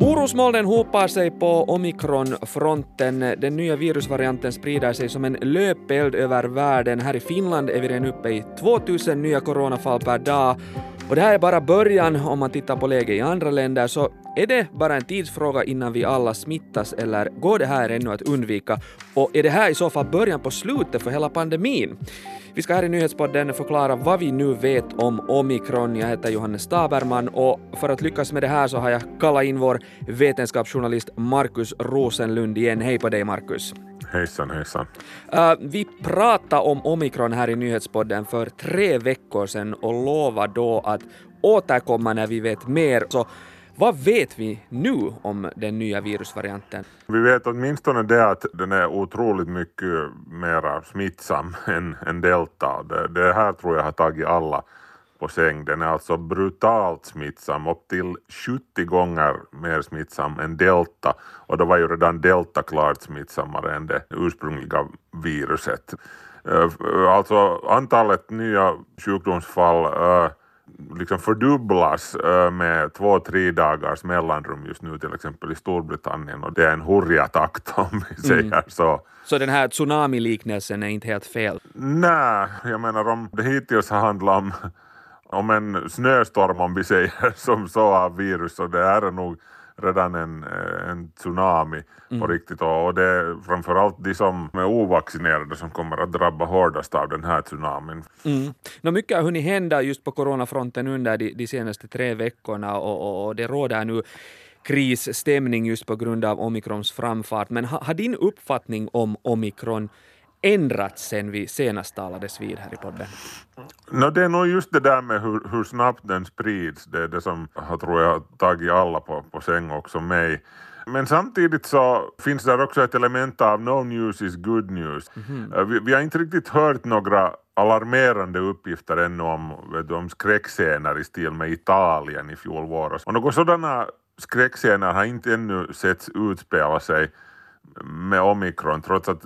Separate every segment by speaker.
Speaker 1: Orosmolnen hopar sig på omikronfronten. Den nya virusvarianten sprider sig som en löpeld över världen. Här i Finland är vi redan uppe i 2000 nya coronafall per dag. Och det här är bara början om man tittar på läget i andra länder, så är det bara en tidsfråga innan vi alla smittas eller går det här ännu att undvika? Och är det här i så fall början på slutet för hela pandemin? Vi ska här i nyhetspodden förklara vad vi nu vet om omikron. Jag heter Johannes Staberman och för att lyckas med det här så har jag kallat in vår vetenskapsjournalist Markus Rosenlund igen. Hej på dig Markus.
Speaker 2: Hejsan, hejsan.
Speaker 1: Uh, vi pratade om omikron här i nyhetspodden för tre veckor sedan och lovade då att återkomma när vi vet mer. Så vad vet vi nu om den nya virusvarianten?
Speaker 2: Vi vet åtminstone det att den är otroligt mycket mer smittsam än, än delta. Det, det här tror jag har tagit alla på säng. Den är alltså brutalt smittsam, upp till 70 gånger mer smittsam än delta. Och då var ju redan delta klart smittsammare än det ursprungliga viruset. Eh, alltså antalet nya sjukdomsfall eh, liksom fördubblas uh, med två, tre dagars mellanrum just nu till exempel i Storbritannien och det är en hurja takt om vi säger mm. så.
Speaker 1: Så den här tsunami-liknelsen är inte helt fel?
Speaker 2: Nej, jag menar om det hittills har handlat om om en snöstorm om vi säger som så av virus så det är nog redan en, eh, en tsunami mm. på riktigt och det är framförallt de som är ovaccinerade som kommer att drabba hårdast av den här tsunamin.
Speaker 1: Mm. No, mycket har hunnit hända just på coronafronten under de, de senaste tre veckorna och, och, och det råder nu krisstämning just på grund av omikrons framfart. Men ha, har din uppfattning om omikron ändrats sen vi senast talades vid här i podden?
Speaker 2: No, det är nog just det där med hur, hur snabbt den sprids, det är det som har, tror jag tagit alla på, på säng, också mig. Men samtidigt så finns där också ett element av no news is good news. Mm. Vi, vi, har inte riktigt hört några alarmerande uppgifter ännu om, du, om skräckscener i stil med Italien i fjol våras. Och några sådana skräckscener har inte ännu setts utspela sig med omikron, trots att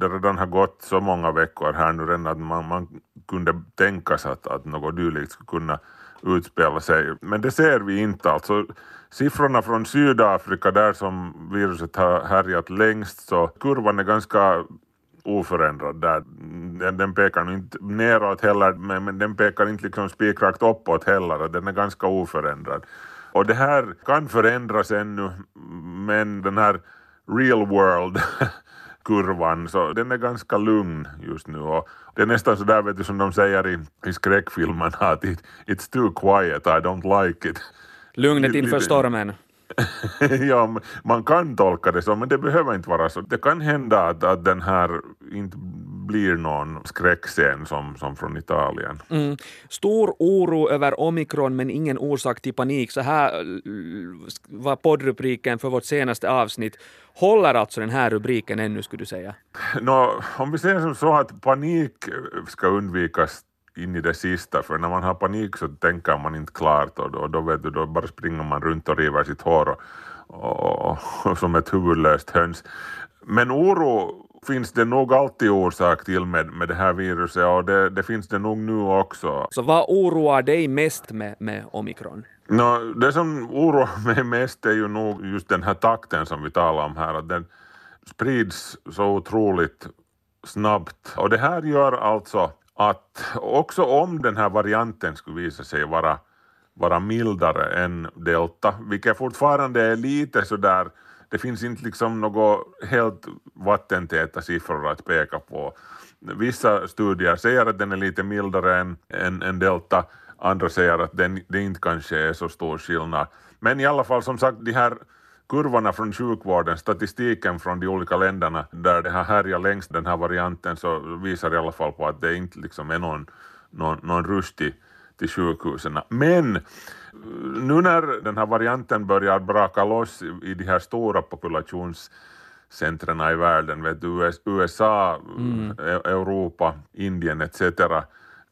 Speaker 2: det redan har gått så många veckor här nu redan att man, man kunde tänka sig att, att något dylikt skulle kunna utspela sig. Men det ser vi inte alltså. Siffrorna från Sydafrika där som viruset har härjat längst så kurvan är ganska oförändrad där. Den, den pekar inte neråt heller men, men den pekar inte liksom spikrakt uppåt heller. Den är ganska oförändrad. Och det här kan förändras ännu men den här real world kurvan, så den är ganska lugn just nu och det är nästan så där vet du som de säger i, i skräckfilmerna att it, it's too quiet, I don't like it.
Speaker 1: Lugnet inför stormen.
Speaker 2: ja, man kan tolka det så, men det behöver inte vara så. Det kan hända att, att den här inte blir någon skräckscen som, som från Italien.
Speaker 1: Mm. Stor oro över omikron men ingen orsak till panik. Så här var poddrubriken för vårt senaste avsnitt. Håller alltså den här rubriken ännu skulle du säga?
Speaker 2: No, om vi säger som så att panik ska undvikas in i det sista, för när man har panik så tänker man inte klart och då, då, vet du, då bara springer man runt och river sitt hår och, och, och som ett huvudlöst höns. Men oro finns det nog alltid orsak till med, med det här viruset och det, det finns det nog nu också.
Speaker 1: Så vad oroar dig mest med, med omikron?
Speaker 2: No, det som oroar mig mest är ju nog just den här takten som vi talar om här, att den sprids så otroligt snabbt. Och det här gör alltså att också om den här varianten skulle visa sig vara, vara mildare än delta, vilket fortfarande är lite sådär det finns inte liksom några helt vattentäta siffror att peka på. Vissa studier säger att den är lite mildare än, än, än delta, andra säger att den, det inte kanske är så stor skillnad. Men i alla fall som sagt, de här kurvorna från sjukvården, statistiken från de olika länderna där det har härjat längst den här varianten så visar i alla fall på att det inte liksom är någon, någon, någon rush till, till sjukhusen. Men nu när den här varianten börjar braka loss i de här stora populationscentren i världen, vet du, USA, mm. E-, Europa, Indien etc.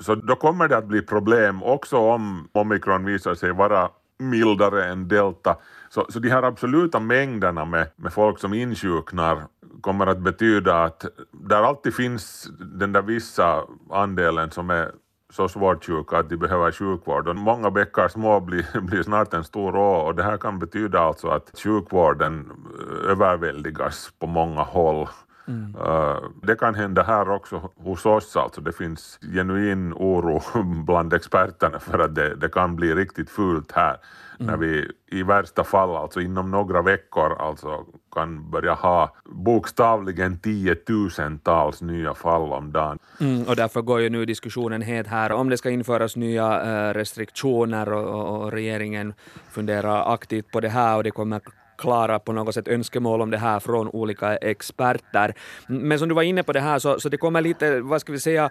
Speaker 2: Så då kommer det att bli problem också om omikron visar sig vara mildare än delta. Så, så de här absoluta mängderna med, med folk som insjuknar kommer att betyda att där alltid finns den där vissa andelen som är så svårt sjuka att de behöver sjukvård. Och många bäckar små blir, blir snart en stor å och det här kan betyda alltså att sjukvården eh, överväldigas på många håll. Mm. Uh, det kan hända här också hos oss, alltså det finns genuin oro bland experterna för att det, det kan bli riktigt fult här mm. när vi i värsta fall, alltså inom några veckor, alltså kan börja ha bokstavligen tiotusentals nya fall om dagen.
Speaker 1: Mm, och därför går ju nu diskussionen het här om det ska införas nya äh, restriktioner och, och, och regeringen funderar aktivt på det här och det kommer klara på något sätt önskemål om det här från olika experter. Men som du var inne på det här så, så det kommer lite, vad ska vi säga,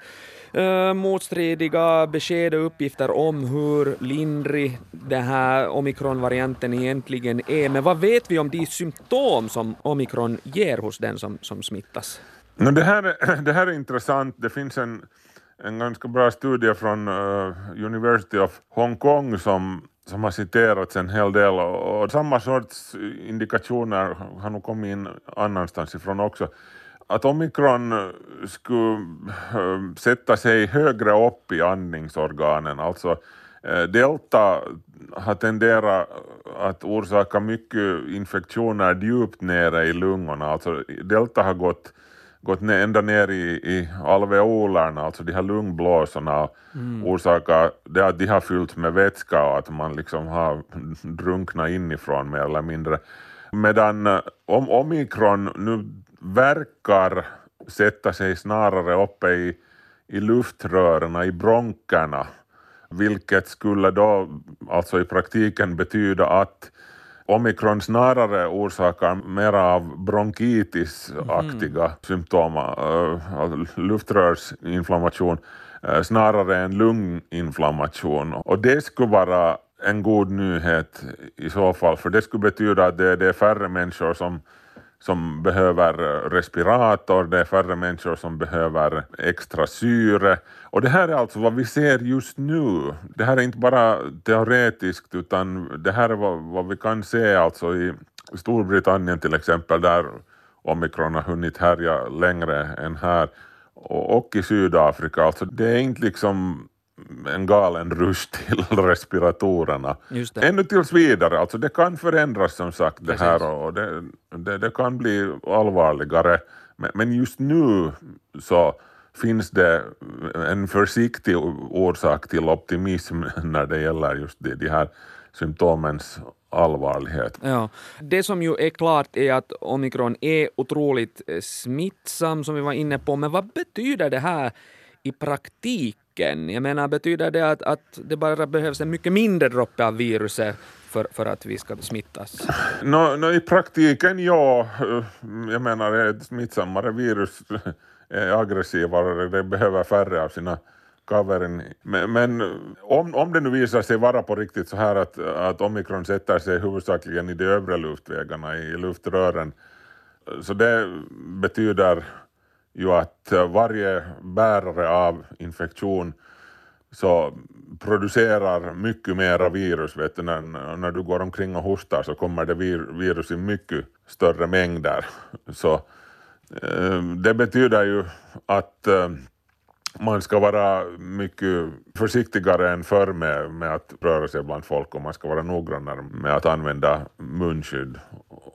Speaker 1: uh, motstridiga besked och uppgifter om hur lindrig den här omikronvarianten egentligen är. Men vad vet vi om de symptom som omikron ger hos den som, som smittas?
Speaker 2: No, det, här, det här är intressant. Det finns en, en ganska bra studie från uh, University of Hong Kong som som har citerats en hel del och, och samma sorts indikationer har nog kommit in annanstans ifrån också. Att omikron skulle äh, sätta sig högre upp i andningsorganen, alltså äh, delta har tenderat att orsaka mycket infektioner djupt nere i lungorna, alltså delta har gått gått ner, ända ner i, i alveolerna, alltså de här lungblåsorna, mm. orsakar det att de har fyllts med vätska och att man liksom har drunknat inifrån mer eller mindre. Medan eh, om omikron nu verkar sätta sig snarare uppe i, i luftrören, i bronkerna, vilket skulle då alltså i praktiken betyda att omikron snarare orsakar mera av bronkitisaktiga mm. symptom, äh, luftrörsinflammation, äh, snarare än lunginflammation. Och det skulle vara en god nyhet i så fall, för det skulle betyda att det, det är färre människor som som behöver eh, respirator, det är färre människor som behöver extra syre. Och det här är alltså vad vi ser just nu. Det här är inte bara teoretiskt utan det här är vad, vad vi kan se alltså i Storbritannien till exempel där omikron har hunnit härja längre än här och, och i Sydafrika. Alltså det är inte liksom en galen rush till respiratorerna. Ännu tills vidare, alltså det kan förändras som sagt det här och det, det, det, kan bli allvarligare. Men, men just nu så finns det en försiktig orsak till optimism när det gäller just de, de här symptomens allvarlighet.
Speaker 1: Ja. Det som ju är klart är att omikron är otroligt smittsam som vi var inne på, men vad betyder det här i praktiken? Stycken? Jag menar, betyder det att, att det bara behövs en mycket mindre droppe av viruset för, för att vi ska smittas?
Speaker 2: No, no, I praktiken ja. Jag menar, ett smittsammare virus är aggressivare, det behöver färre av sina covering. Men, men, om, om det nu visar sig vara på riktigt så här att, att omikron sätter sig huvudsakligen i de övre luftvägarna, i luftrören, så det betyder ju att eh, varje bärare av infektion så producerar mycket mera virus. Vet du, när, när du går omkring och hostar så kommer det vir, virus i mycket större mängder. Så eh, det betyder ju att eh, man ska vara mycket försiktigare än förr med, med att röra sig bland folk och man ska vara noggrannare med att använda munskydd.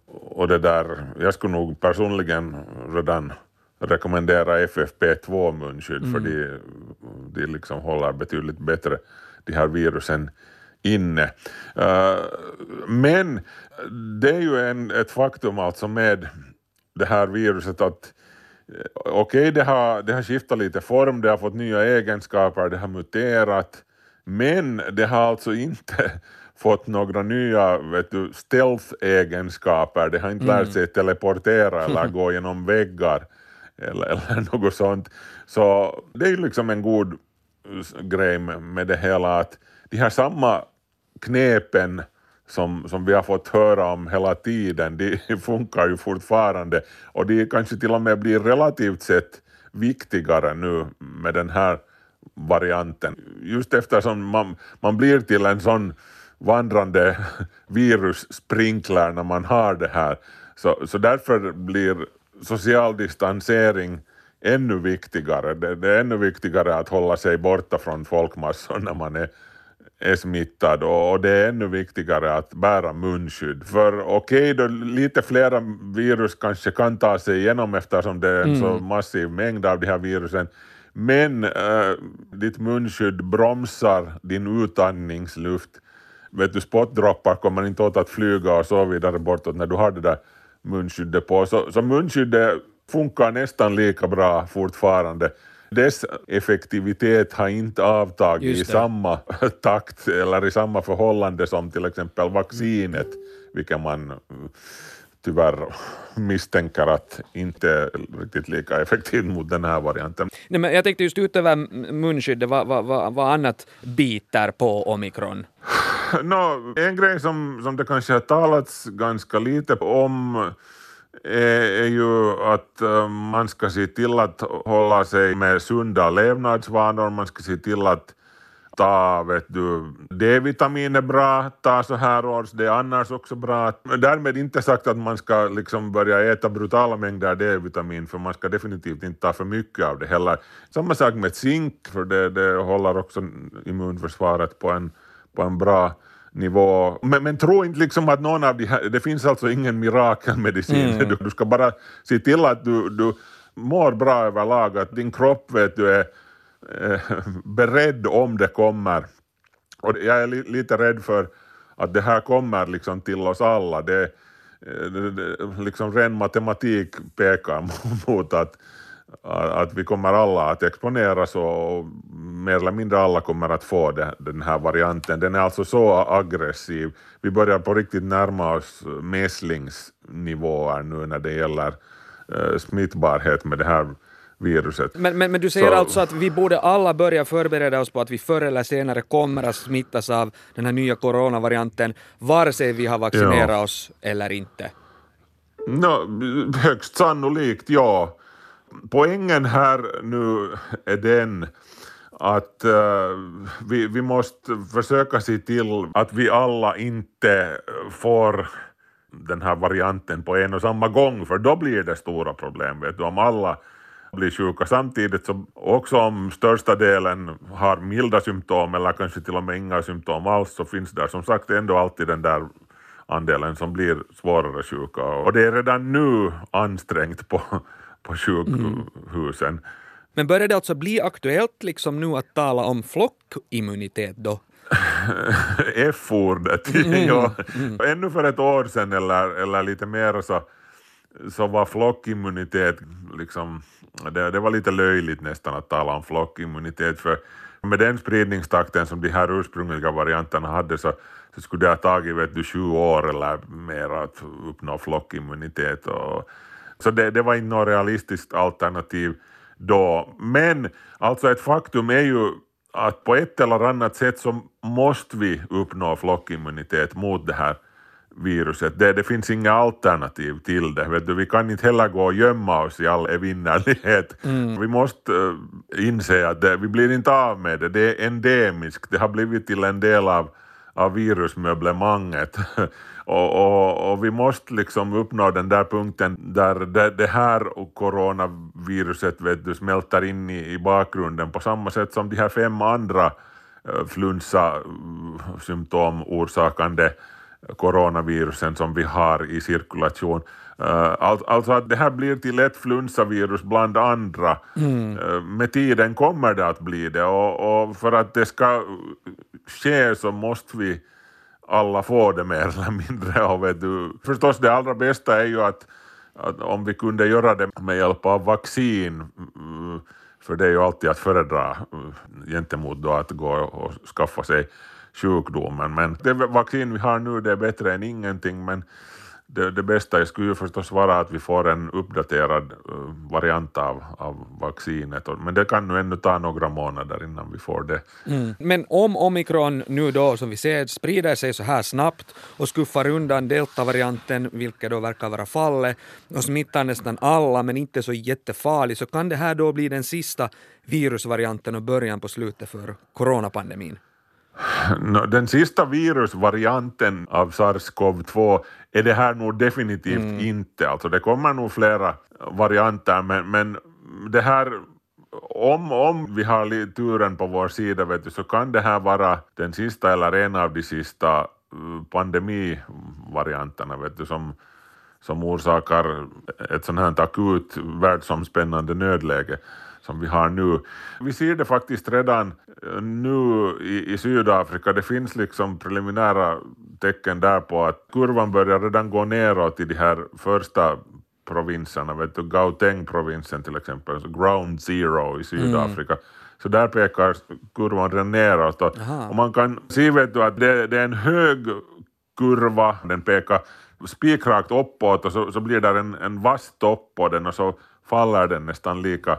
Speaker 2: Och det där, jag skulle nog personligen redan rekommendera FFP2 munskydd mm. för de, de liksom håller betydligt bättre de här virusen inne. Uh, men det är ju en, ett faktum alltså med det här viruset att eh, okej, okay, det, har, det har skiftat lite form, det har fått nya egenskaper, det har muterat, men det har alltså inte fått några nya stealth-egenskaper, det har inte mm. lärt sig teleportera eller gå genom väggar eller, eller något sånt. Så det är liksom en god grej med det hela att de här samma knepen som, som vi har fått höra om hela tiden, de funkar ju fortfarande och de kanske till och med blir relativt sett viktigare nu med den här varianten. Just eftersom man, man blir till en sån vandrande virussprinkler när man har det här, så, så därför blir social distansering ännu viktigare. Det, det, är ännu viktigare att hålla sig borta från folkmassor när man är, är smittad och, och det är ännu viktigare att bära munskydd. För okej, okay, lite flera virus kanske kan ta sig igenom eftersom det är en mm. så massiv mängd av de här virusen, men äh, ditt munskydd bromsar din utandningsluft. Vet du, spottdroppar kommer inte åt att flyga och så vidare bortåt när du har det där munskyddet på. Så, så munskyddet funkar nästan lika bra fortfarande. Dess effektivitet har inte avtagit i samma takt eller i samma förhållande som till exempel vaccinet, vilket man tyvärr misstänker att inte är riktigt lika effektivt mot den här varianten.
Speaker 1: Nej, men jag tänkte just utöver munskyddet, vad, vad, vad, vad annat biter på omikron?
Speaker 2: No, en grej som, som det kanske har talats ganska lite om är, är ju att eh, man ska se till att hålla sig med sunda levnadsvanor, man ska se till att ta, vet du, D-vitamin är bra, ta så här års, det är annars också bra. Därmed inte sagt att man ska liksom börja äta brutala mängder D-vitamin, för man ska definitivt inte ta för mycket av det heller. Samma sak med zink, för det, det håller också immunförsvaret på en, på en bra nivå. Men, men tro inte liksom att någon av de här, det finns alltså ingen mirakelmedicin, mm. du, du, ska bara se till att du, du mår bra överlag, att din kropp vet du är eh, beredd om det kommer. Och jag är li, lite rädd för att det här kommer liksom till oss alla. Det, eh, det, liksom ren matematik pekar mot att att vi kommer alla att exponeras och mer eller mindre alla kommer att få den här varianten. Den är alltså så aggressiv. Vi börjar på riktigt närma oss mässlingsnivåer nu när det gäller uh, smittbarhet med det här viruset.
Speaker 1: Men, men, men du säger så, alltså att vi borde alla börja förbereda oss på att vi förr eller senare kommer att smittas av den här nya coronavarianten, vare sig vi har vaccinerat ja. oss eller inte?
Speaker 2: No, högst sannolikt, ja poängen här nu är den att uh, vi, vi måste försöka se till att vi alla inte får den här varianten på en och samma gång, för då blir det stora problem. Vet du, om alla blir sjuka samtidigt, så också om största delen har milda symptom eller kanske till och med inga symptom alls, så finns där som sagt ändå alltid den där andelen som blir svårare sjuka. Och det är redan nu ansträngt på på sjukhusen. Mm.
Speaker 1: Men börjar det alltså bli aktuellt liksom nu att tala om flockimmunitet då?
Speaker 2: F-ordet, mm. ja. Mm. Ännu för ett år sedan eller, eller lite mer så, så var flockimmunitet liksom, det, det var lite löjligt nästan att tala om flockimmunitet för med den spridningstakten som de här ursprungliga varianterna hade så, så skulle det ha tagit vet du, 20 år eller mer att uppnå flockimmunitet och så det, det var inte något realistiskt alternativ då. Men alltså ett faktum är ju att på ett eller annat sätt så måste vi uppnå flockimmunitet mot det här viruset. Det, det finns inga alternativ till det. Vet du, vi kan inte heller gå och gömma oss i all evinnerlighet. Mm. Vi måste uh, inse att det, vi blir inte av med det. Det är endemiskt. Det har blivit till en del av, av virusmöblemanget. Och, och, och, vi måste liksom uppnå den där punkten där det, det här coronaviruset vet du, smälter in i, i bakgrunden på samma sätt som de här fem andra äh, flunsa-symptom orsakande coronavirusen som vi har i cirkulation. Uh, alltså att det här blir till ett flunsavirus bland andra. Mm. Med tiden kommer det att bli det och, och, för att det ska sker så måste vi alla få det mer eller mindre. Och vet du, förstås det allra bästa är ju att, att om vi kunde göra det med hjälp av vaccin, för det är ju alltid att föredra gentemot då att gå och skaffa sig sjukdomen. Men det vaccin vi har nu det är bättre än ingenting men det, det bästa skulle ju förstås vara att vi får en uppdaterad eh, variant av, av vaccinet, men det kan nu ännu ta några månader innan vi får det.
Speaker 1: Mm. Men om omikron nu då, som vi ser, sprider sig så här snabbt och skuffar undan deltavarianten, vilket då verkar vara fallet, och smittar nästan alla, men inte så jättefarlig, så kan det här då bli den sista virusvarianten och början på slutet för coronapandemin?
Speaker 2: Den sista virusvarianten av sars-cov-2 är det här nog definitivt mm. inte. Alltså det kommer nog flera varianter men, men det här om, om vi har turen på vår sida vet du, så kan det här vara den sista eller en av de sista uh, pandemivarianterna vet du, som, som orsakar ett sånt här akut världsomspännande nödläge som vi har nu. Vi ser det faktiskt redan uh, nu i, i Sydafrika. Det finns liksom preliminära tecken där på att kurvan börjar redan gå neråt i de här första provinserna, vet du, Gauteng-provinsen till exempel, alltså ground zero i Sydafrika. Mm. Så där pekar kurvan redan neråt och, och, man kan se vet du, att det, det, är en hög kurva, den pekar spikrakt uppåt och så, så blir det en, en vass topp på den och så faller den nästan lika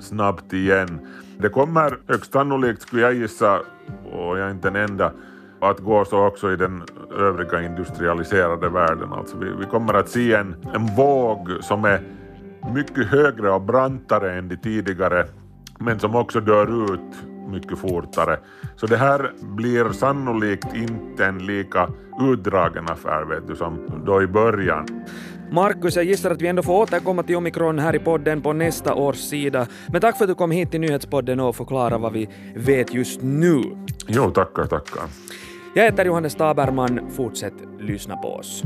Speaker 2: snabbt igen. Det kommer högst sannolikt, skulle jag gissa, och jag är inte den enda, att gå så också i den övriga industrialiserade världen. Alltså vi, vi kommer att se en, en våg som är mycket högre och brantare än de tidigare, men som också dör ut mycket fortare. Så det här blir sannolikt inte en lika utdragen affär vet du, som då i början.
Speaker 1: Markus, jag gissar att vi ändå får återkomma till omikron här i podden på nästa års sida. Men tack för att du kom hit till nyhetspodden och förklarade vad vi vet just nu.
Speaker 2: Jo, tackar, tackar.
Speaker 1: Jag heter Johannes Taberman, fortsätt lyssna på oss.